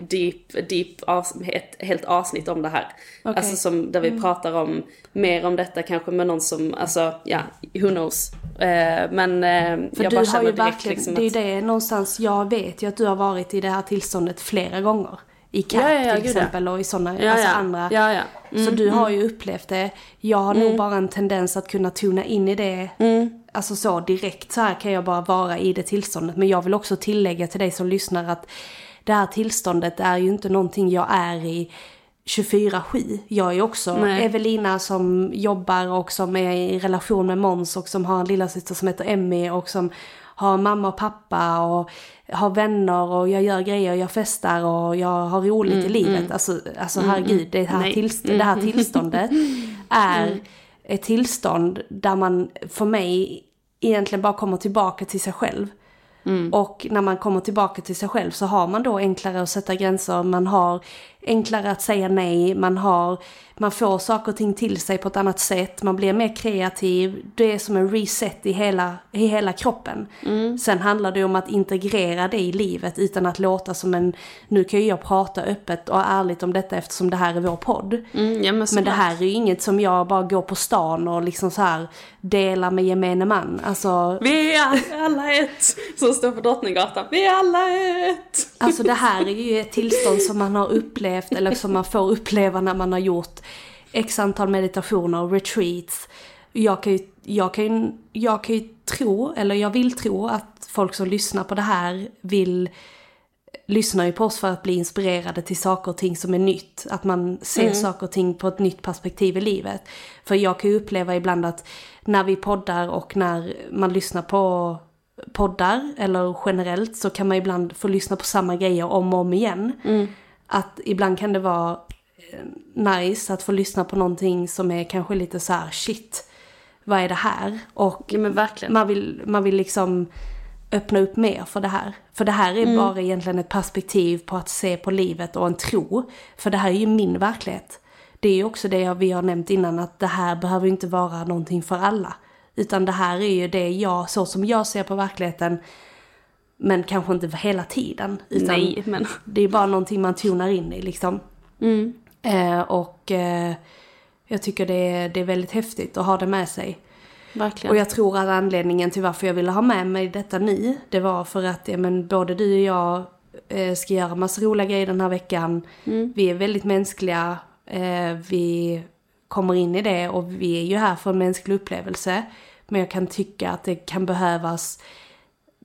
deep, deep ett helt avsnitt om det här. Okej. Alltså som, där vi pratar om mer om detta kanske med någon som, alltså ja, who knows. Eh, men eh, För jag bara känner direkt verkligen, liksom det är ju att, det någonstans, jag vet ju att du har varit i det här tillståndet flera gånger. I CAP Ja, ja, ja, till exempel och i sådana, alltså andra. Ja, ja. Mm, så du har ju upplevt det. Jag har nog bara en tendens att kunna tona in i det. Mm. Alltså så direkt så här kan jag bara vara i det tillståndet. Men jag vill också tillägga till dig som lyssnar att det här tillståndet är ju inte någonting jag är i 24-7. Jag är också Nej. Evelina som jobbar och som är i relation med Måns och som har en lilla syster som heter Emmy och som har mamma och pappa och har vänner och jag gör grejer, jag festar och jag har roligt i livet. Alltså, alltså herregud, det här, tillst- det här tillståndet [LAUGHS] är ett tillstånd där man för mig egentligen bara kommer tillbaka till sig själv. Och när man kommer tillbaka till sig själv så har man då enklare att sätta gränser, man har enklare att säga nej, man, har, man får saker och ting till sig på ett annat sätt, man blir mer kreativ. Det är som en reset i hela, i hela kroppen. Sen handlar det om att integrera det i livet utan att låta som en, nu kan ju jag prata öppet och ärligt om detta eftersom det här är vår podd. mm, ja, men, Men det här är ju inget som jag bara går på stan och liksom så här delar med gemene man. Alltså, Vi är alla ett! Som står på Drottninggatan. Vi är alla ett! alltså det här är ju ett tillstånd som man har upplevt eller som man får uppleva när man har gjort x antal meditationer och retreats. Jag kan ju, jag kan ju, jag kan ju tro, eller jag vill tro att folk som lyssnar på det här vill lyssnar ju på oss för att bli inspirerade till saker och ting som är nytt. Att man ser saker och ting på ett nytt perspektiv i livet. För jag kan ju uppleva ibland att när vi poddar och när man lyssnar på poddar eller generellt så kan man ibland få lyssna på samma grejer om och om igen. Att ibland kan det vara eh, nice att få lyssna på någonting som är kanske lite så här shit, vad är det här? Och Ja man vill, man vill liksom öppna upp mer för det här. För det här är Mm. bara egentligen ett perspektiv på att se på livet och en tro. För det här är ju min verklighet. Det är ju också det vi har nämnt innan att det här behöver inte vara någonting för alla. Utan det här är ju det jag, så som jag ser på verkligheten. Men kanske inte för hela tiden. Utan Nej, men... det är bara någonting man tunar in i liksom. Eh, och eh, jag tycker det är, det är väldigt häftigt att ha det med sig. Verkligen. Och jag tror att anledningen till varför jag ville ha med mig detta nu, det var för att ja, men, både du och jag eh, ska göra massa roliga grejer den här veckan. Vi är väldigt mänskliga, eh, vi kommer in i det och vi är ju här för en mänsklig upplevelse. Men jag kan tycka att det kan behövas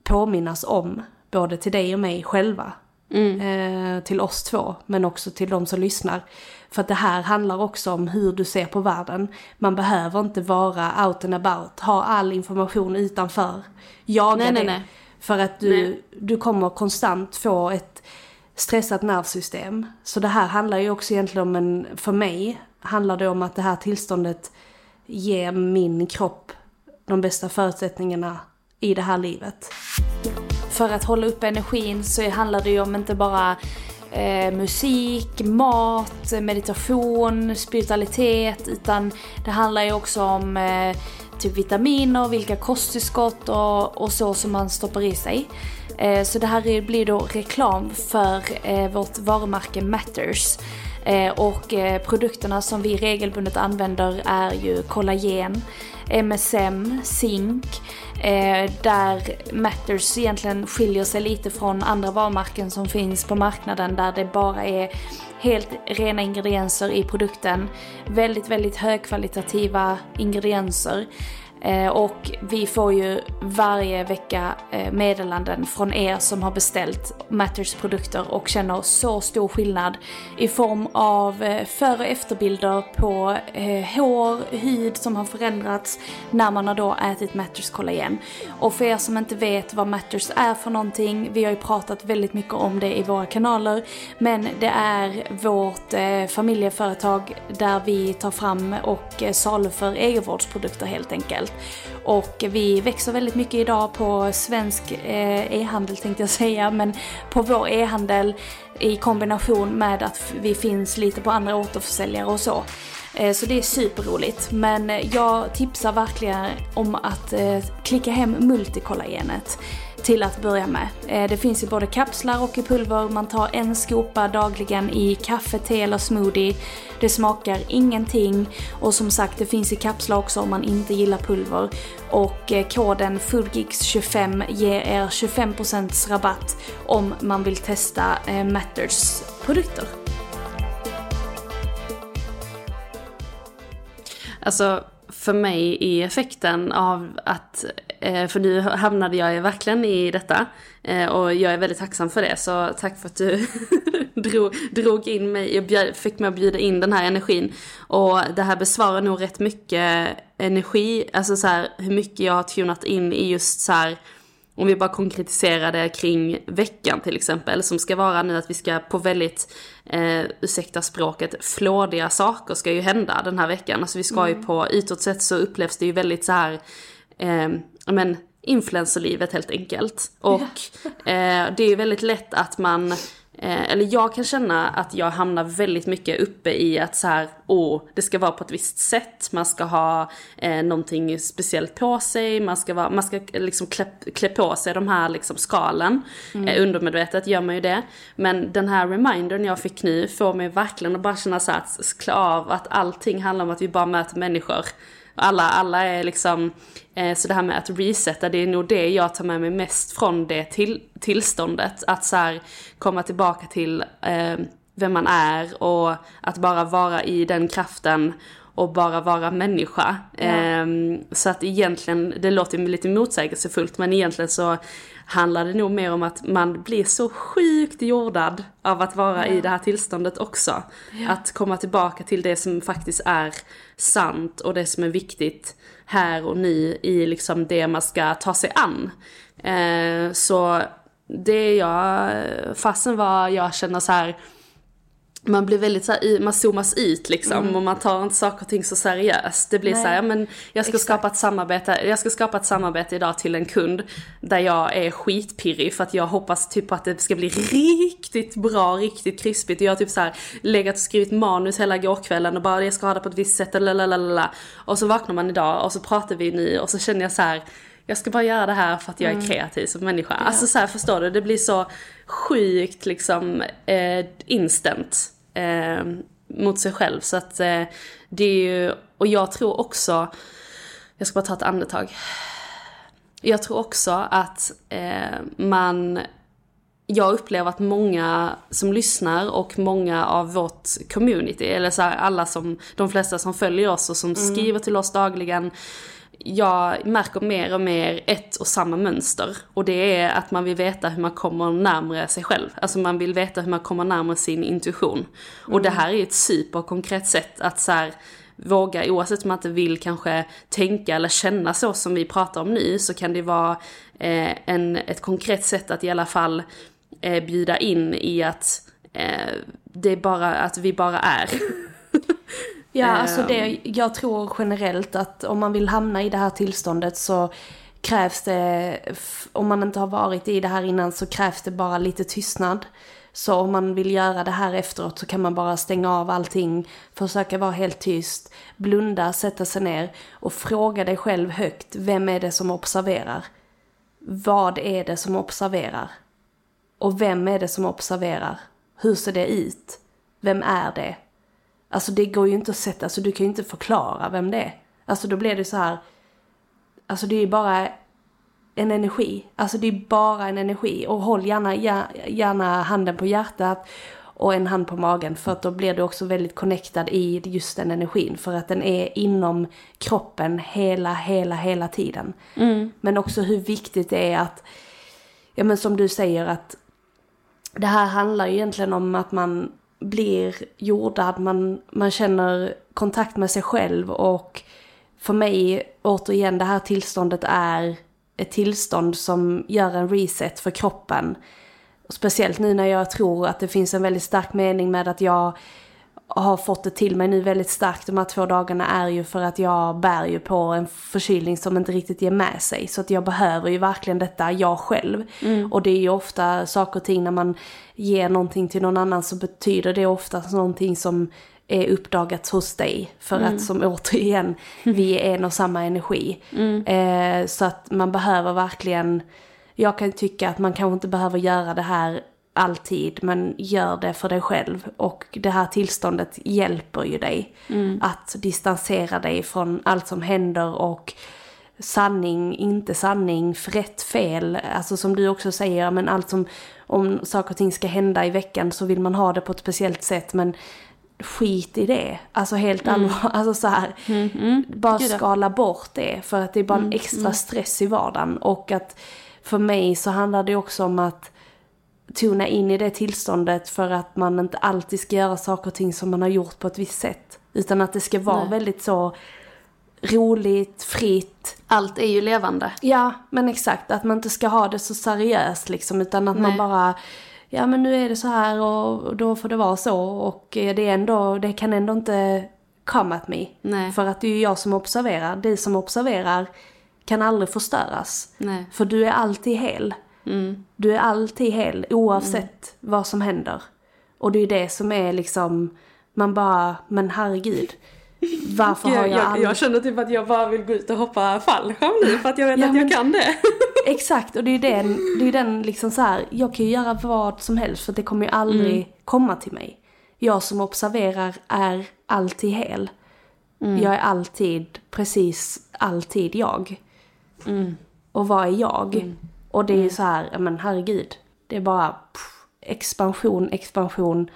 påminnas om, både till dig och mig själva. Eh, till oss två, men också till de som lyssnar. För att det här handlar också om hur du ser på världen. Man behöver inte vara out and about, ha all information utanför. Jaga Nej, nej, nej. För att du, Nej. du kommer konstant få ett stressat nervsystem. Så det här handlar ju också egentligen om en, för mig handlar det om att det här tillståndet ger min kropp de bästa förutsättningarna i det här livet. För att hålla upp energin så handlar det ju om inte bara eh, musik, mat, meditation, spiritualitet utan det handlar ju också om eh, typ vitaminer, vilka kosttillskott och, och så som man stoppar i sig. Eh, så det här blir då reklam för eh, vårt varumärke Matters. Eh, och eh, produkterna som vi regelbundet använder är ju kollagen, MSM, zink. Eh, där Matters egentligen skiljer sig lite från andra varumärken som finns på marknaden där det bara är helt rena ingredienser i produkten. Väldigt, väldigt högkvalitativa ingredienser. Eh, och vi får ju varje vecka eh, meddelanden från er som har beställt Matters produkter och känner så stor skillnad i form av eh, före och efterbilder på hår, hud som har förändrats när man har då ätit Matters kollagen. Och för er som inte vet vad Matters är för någonting, vi har ju pratat väldigt mycket om det i våra kanaler, men det är vårt familjeföretag där vi tar fram och saluför egenvårdsprodukter helt enkelt. Och vi växer väldigt mycket idag på svensk eh, e-handel tänkte jag säga, men på vår e-handel i kombination med att vi finns lite på andra återförsäljare och så. Eh, så det är superroligt. Men eh, jag tipsar verkligen om att klicka hem multikollagenet till att börja med. Eh, det finns i både kapslar och i pulver. Man tar en skopa dagligen i kaffe, te eller smoothie. Det smakar ingenting. Och som sagt, det finns i kapslar också om man inte gillar pulver. Och eh, koden FOODGEEKS25 ger er 25% rabatt om man vill testa eh, Matters produkter. Alltså för mig är effekten av att, för nu hamnade jag ju verkligen i detta eh, och jag är väldigt tacksam för det så tack för att du [LAUGHS] drog, drog in mig och bjöd, fick mig att bjuda in den här energin. Och det här besvarar nog rätt mycket energi, alltså så här hur mycket jag har tunat in i just så här om vi bara konkretiserar det kring veckan till exempel, som ska vara nu att vi ska på väldigt, eh, ursäkta språket, flådiga saker ska ju hända den här veckan. Alltså vi ska ju på, utåt sett så upplevs det ju väldigt så här, eh, men influencerlivet helt enkelt. Och eh, det är väldigt lätt att man Eh, eller jag kan känna att jag hamnar väldigt mycket uppe i att så här, åh, det ska vara på ett visst sätt, man ska ha eh, någonting speciellt på sig, man ska, vara, man ska liksom klä, klä på sig de här liksom skalen. Eh, undermedvetet gör man ju det. Men den här remindern jag fick nu får mig verkligen att bara känna så här, att klä av att allting handlar om att vi bara möter människor. Alla, alla är liksom, eh, så det här med att resetta, det är nog det jag tar med mig mest från det till, tillståndet. Att så här, komma tillbaka till eh, vem man är och att bara vara i den kraften och bara vara människa. Eh, så att egentligen, det låter lite motsägelsefullt men egentligen så handlar det nog mer om att man blir så sjukt jordad av att vara i det här tillståndet också. Att komma tillbaka till det som faktiskt är sant och det som är viktigt här och nu i liksom det man ska ta sig an. Eh, så det jag, fastän vad jag känner så här man blir väldigt så här, i- man zoomas ut liksom och man tar inte saker och ting så seriöst. Det blir så här, ja, men jag ska skapa ett samarbete, jag ska skapa ett samarbete idag till en kund där jag är skitpirrig för att jag hoppas typ på att det ska bli riktigt bra, riktigt krispigt. Och jag har typ så här legat och skrivit manus hela gårkvällen och bara jag ska ha det på ett visst sätt, lalalala. Och så vaknar man idag och så pratar vi nu och så känner jag så här jag ska bara göra det här för att jag är kreativ som människa. Alltså så här, förstår du? Det blir så sjukt liksom eh, instant eh, mot sig själv. Så att eh, det är ju, och jag tror också, jag ska bara ta ett andetag. Jag tror också att eh, man jag upplever att många som lyssnar och många av vårt community, eller så alla som, de flesta som följer oss och som skriver till oss dagligen, jag märker mer och mer ett och samma mönster. Och det är att man vill veta hur man kommer närmare sig själv. Alltså man vill veta hur man kommer närmare sin intuition. Och det här är ett superkonkret sätt att så här, våga, oavsett om man inte vill kanske tänka eller känna så som vi pratar om nu, så kan det vara eh, en, ett konkret sätt att i alla fall eh, bjuda in i att eh, det är bara att vi bara är. [LAUGHS] Ja, Ehm. alltså det, jag tror generellt att om man vill hamna i det här tillståndet så krävs det, om man inte har varit i det här innan så krävs det bara lite tystnad. Så om man vill göra det här efteråt så kan man bara stänga av allting, försöka vara helt tyst, blunda, sätta sig ner och fråga dig själv högt, vem är det som observerar? Vad är det som observerar? Och vem är det som observerar? Hur ser det ut? Vem är det? Alltså det går ju inte att sätta, alltså du kan ju inte förklara vem det är. Alltså då blir det så här, alltså det är ju bara en energi. Alltså det är bara en energi. Och håll gärna, gär- gärna handen på hjärtat och en hand på magen för att då blir du också väldigt connectad i just den energin för att den är inom kroppen hela, hela, hela tiden. Men också hur viktigt det är att, ja men som du säger att det här handlar ju egentligen om att man blir jordad, man, man känner kontakt med sig själv och för mig, återigen, det här tillståndet är ett tillstånd som gör en reset för kroppen. Speciellt nu när jag tror att det finns en väldigt stark mening med att jag har fått det till mig nu väldigt starkt de här två dagarna är ju för att jag bär ju på en förkylning som inte riktigt ger med sig. Så att jag behöver ju verkligen detta jag själv. Och det är ju ofta saker och ting när man ger någonting till någon annan så betyder det oftast någonting som är uppdagat hos dig. För att som återigen, vi är en och samma energi. Eh, så att man behöver verkligen, jag kan tycka att man kanske inte behöver göra det här alltid, men gör det för dig själv. Och det här tillståndet hjälper ju dig att distansera dig från allt som händer och sanning, inte sanning, rätt, fel. Alltså som du också säger, men allt som, om saker och ting ska hända i veckan så vill man ha det på ett speciellt sätt, men skit i det. Alltså helt allvar, [LAUGHS] alltså så här. Bara Gud, ja. skala bort det för att det är bara en extra stress i vardagen. Och att för mig så handlar det också om att tona in i det tillståndet för att man inte alltid ska göra saker och ting som man har gjort på ett visst sätt. Utan att det ska vara Nej. väldigt så roligt, fritt. Allt är ju levande. Ja, men exakt. Att man inte ska ha det så seriöst liksom. Utan att man Nej. bara, ja men nu är det så här och då får det vara så. Och eh, det är ändå, det kan ändå inte come at me. Nej. För att det är ju jag som observerar. Det som observerar kan aldrig förstöras. Nej. För du är alltid hel. Mm. Du är alltid hel oavsett vad som händer. Och det är det som är liksom, man bara, men herregud. Varför har Jag, aldrig... jag känner typ att jag bara vill gå ut och hoppa fallskärm nu för att jag vet Ja, att men- jag kan det. [LAUGHS] Exakt, och det är ju den, det är den liksom så här, jag kan ju göra vad som helst för det kommer ju aldrig Mm. komma till mig. Jag som observerar är alltid hel. Mm. Jag är alltid, precis alltid jag. Mm. Och vad är jag? Och det är ju så här, ja, men herregud. Det är bara pff, expansion, expansion.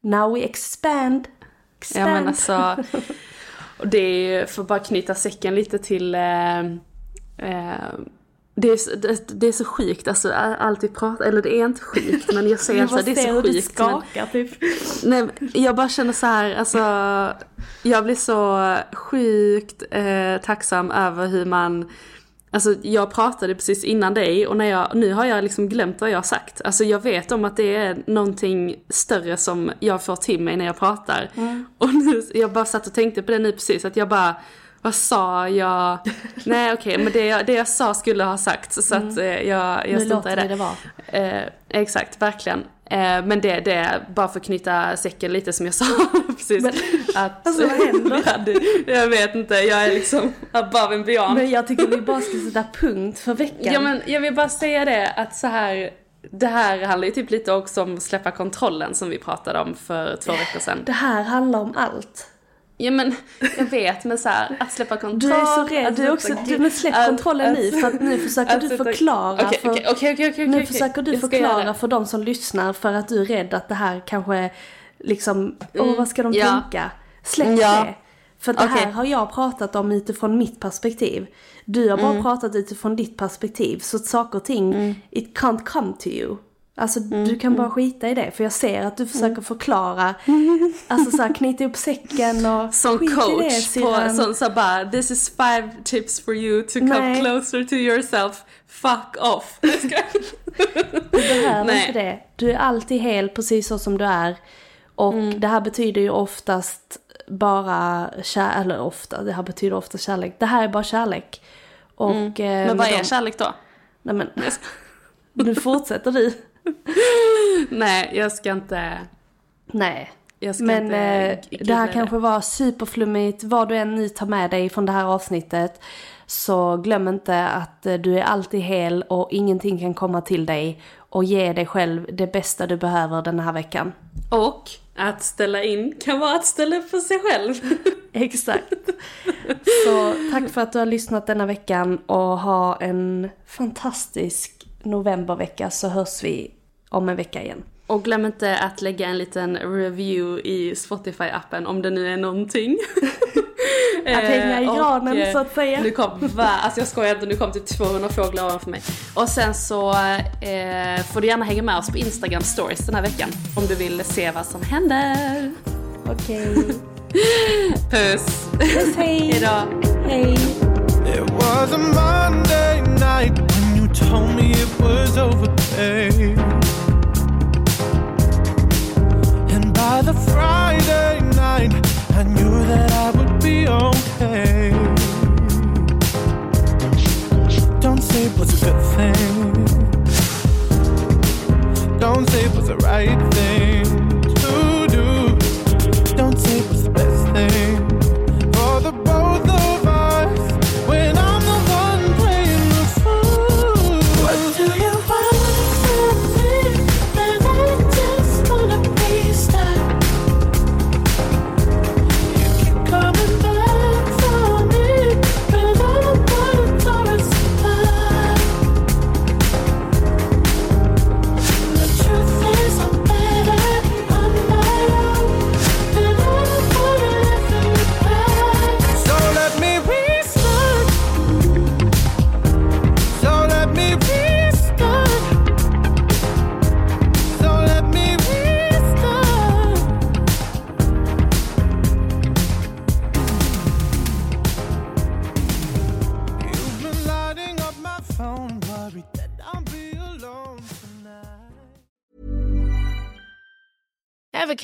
Now we expand. Ja expand. men alltså, [LAUGHS] och det är ju, för att bara knyta säcken lite till, eh, eh, det, är, så- det, det är så sjukt, alltså allt vi pratar, eller det är inte sjukt men jag säger [LAUGHS] alltså det är så sjukt. Men, skakar typ. [LAUGHS] nej, jag bara känner så här, alltså jag blir så sjukt eh, tacksam över hur man Alltså jag pratade precis innan dig och när jag, nu har jag liksom glömt vad jag har sagt. Alltså jag vet om att det är någonting större som jag får till mig när jag pratar. Och nu, jag bara satt och tänkte på det nu precis, att jag bara, vad sa jag? [LAUGHS] Nej okej, men det jag, det jag sa skulle ha sagt. Så att eh, jag, jag struntar i det. det vara. Eh, exakt, verkligen. Eh, men det, det bara för att knyta säcken lite som jag sa [LAUGHS] precis. att, alltså, vad händer? [LAUGHS] hade- jag vet inte, jag är liksom above and beyond. Men jag tycker vi bara ska sätta punkt för veckan. Ja men jag vill bara säga det att så här det här handlar ju typ lite också om att släppa kontrollen som vi pratade om för två veckor sedan. Det här handlar om allt. Ja men jag vet men så här, att släppa kontroll. Du är så rädd, du också, du, men släpp att- kontrollen att- nu för att nu [LAUGHS] försöker att du förklara Okej för, okej. nu försöker du förklara för de som lyssnar för att du är rädd att det här kanske liksom, åh vad ska de ja. tänka? Släpp Ja. det. För det här har jag pratat om utifrån mitt perspektiv. Du har bara Mm. pratat utifrån ditt perspektiv. Så att saker och ting, it can't come to you. Alltså Mm. du kan bara skita i det. För jag ser att du försöker förklara, [LAUGHS] alltså så här, knyta upp säcken och [LAUGHS] Som i det, coach, på, som så bara this is five tips for you to come Nej. closer to yourself. Fuck off. [LAUGHS] Du behöver Nej. inte det. Du är alltid hel precis så som du är. Och Mm. det här betyder ju oftast bara kärlek, eller ofta, det här betyder ofta kärlek. Det här är bara kärlek. Och, eh, Mm. Men vad är de- kärlek då? Nej men, nu fortsätter du. [LAUGHS] Nej, jag ska inte... Nej. Jag ska Men inte eh, det här googla kanske var superflummigt. Vad du än nu tar med dig från det här avsnittet. Så glöm inte att eh, du är alltid hel och ingenting kan komma till dig. Och ge dig själv det bästa du behöver den här veckan. Och att ställa in kan vara att ställa upp för sig själv. [LAUGHS] Exakt. Så tack för att du har lyssnat denna veckan och ha en fantastisk novembervecka så hörs vi om en vecka igen. Och glöm inte att lägga en liten review i Spotify-appen om det nu är någonting. [LAUGHS] Att hänga i Eh, och, granen, eh, så att säga. Nu kom, va? Alltså jag skojar inte, nu kom typ 200 fåglar ovanför mig. Och sen så eh, får du gärna hänga med oss på Instagram stories den här veckan. Om du vill se vad som händer. Okej. [LAUGHS] Puss! Puss, hej! Hejdå! Hej! Told me it was over, babe. And by the Friday night, I knew that I would be okay. Don't say it was a good thing. Don't say it was the right thing